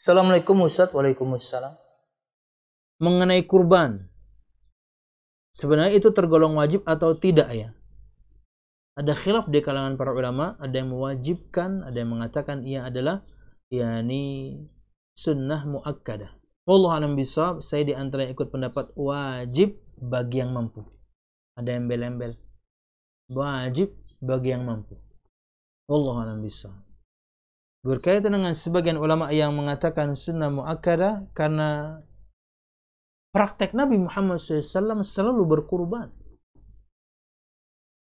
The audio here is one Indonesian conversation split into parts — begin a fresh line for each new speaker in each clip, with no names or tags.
Assalamualaikum Ustaz. Waalaikumsalam.
Mengenai kurban. Sebenarnya itu tergolong wajib atau tidak ya? Ada khilaf di kalangan para ulama, ada yang mewajibkan, ada yang mengatakan ia adalah yakni sunnah muakkadah. Wallahu alam bisa, saya di antara ikut pendapat wajib bagi yang mampu. Ada embel-embel. Wajib bagi yang mampu. Wallahu alam bisa. Berkaitan dengan sebagian ulama yang mengatakan sunnah muakkadah karena praktek Nabi Muhammad SAW selalu berkurban.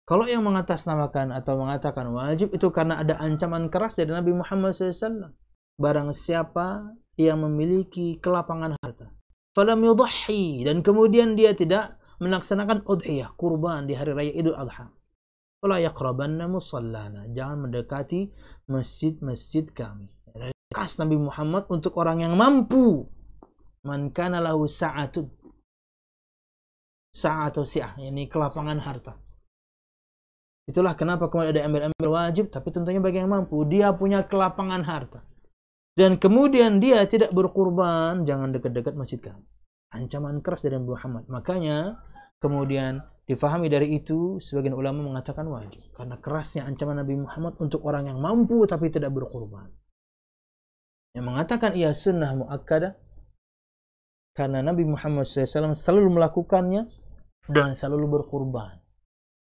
Kalau yang mengatasnamakan atau mengatakan wajib itu karena ada ancaman keras dari Nabi Muhammad SAW. Barang siapa yang memiliki kelapangan harta. Falam yudhi dan kemudian dia tidak melaksanakan udhiyah, kurban di hari raya Idul Adha. Fala yaqrabanna musallana. Jangan mendekati masjid-masjid kami. Khas Nabi Muhammad untuk orang yang mampu. Man kana lahu sa'atun. Sa'atu si'ah, yakni kelapangan harta Itulah kenapa kemudian ada ambil-ambil wajib, tapi tentunya bagi yang mampu. Dia punya kelapangan harta. Dan kemudian dia tidak berkurban, jangan dekat-dekat masjid kami. Ancaman keras dari Muhammad. Makanya kemudian difahami dari itu, sebagian ulama mengatakan wajib. Karena kerasnya ancaman Nabi Muhammad untuk orang yang mampu tapi tidak berkurban. Yang mengatakan ia sunnah mu'akkada, karena Nabi Muhammad SAW selalu melakukannya dan selalu berkurban.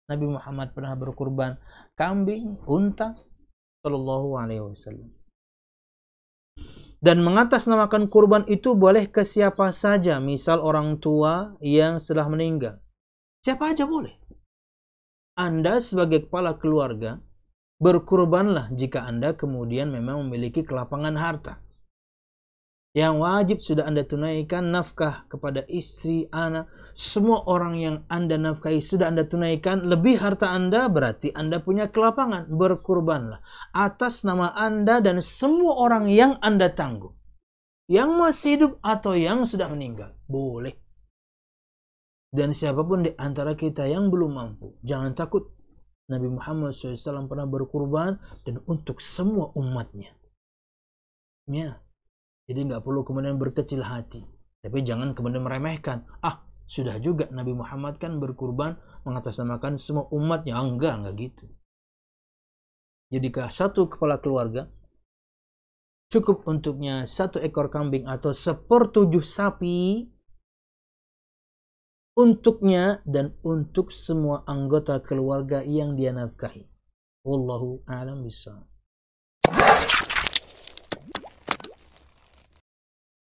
Nabi Muhammad pernah berkurban kambing, unta, Sallallahu Alaihi Wasallam. Dan mengatasnamakan kurban itu boleh ke siapa saja, misal orang tua yang sudah meninggal. Siapa aja boleh. Anda sebagai kepala keluarga, berkurbanlah jika Anda kemudian memang memiliki kelapangan harta. Yang wajib sudah Anda tunaikan nafkah kepada istri, anak, semua orang yang Anda nafkahi sudah Anda tunaikan, lebih harta Anda berarti Anda punya kelapangan, berkurbanlah atas nama Anda dan semua orang yang Anda tanggung. Yang masih hidup atau yang sudah meninggal, boleh. Dan siapa pun di antara kita yang belum mampu, jangan takut. Nabi Muhammad SAW pernah berkurban dan untuk semua umatnya. Ya. Jadi nggak perlu kemudian berkecil hati. Tapi jangan kemudian meremehkan. Ah, sudah juga Nabi Muhammad kan berkurban mengatasnamakan semua umatnya. Ah, enggak, enggak gitu. Jadikah satu kepala keluarga cukup untuknya satu ekor kambing atau sepertujuh sapi untuknya dan untuk semua anggota keluarga yang dia nafkahi. Wallahu a'lam bishawab.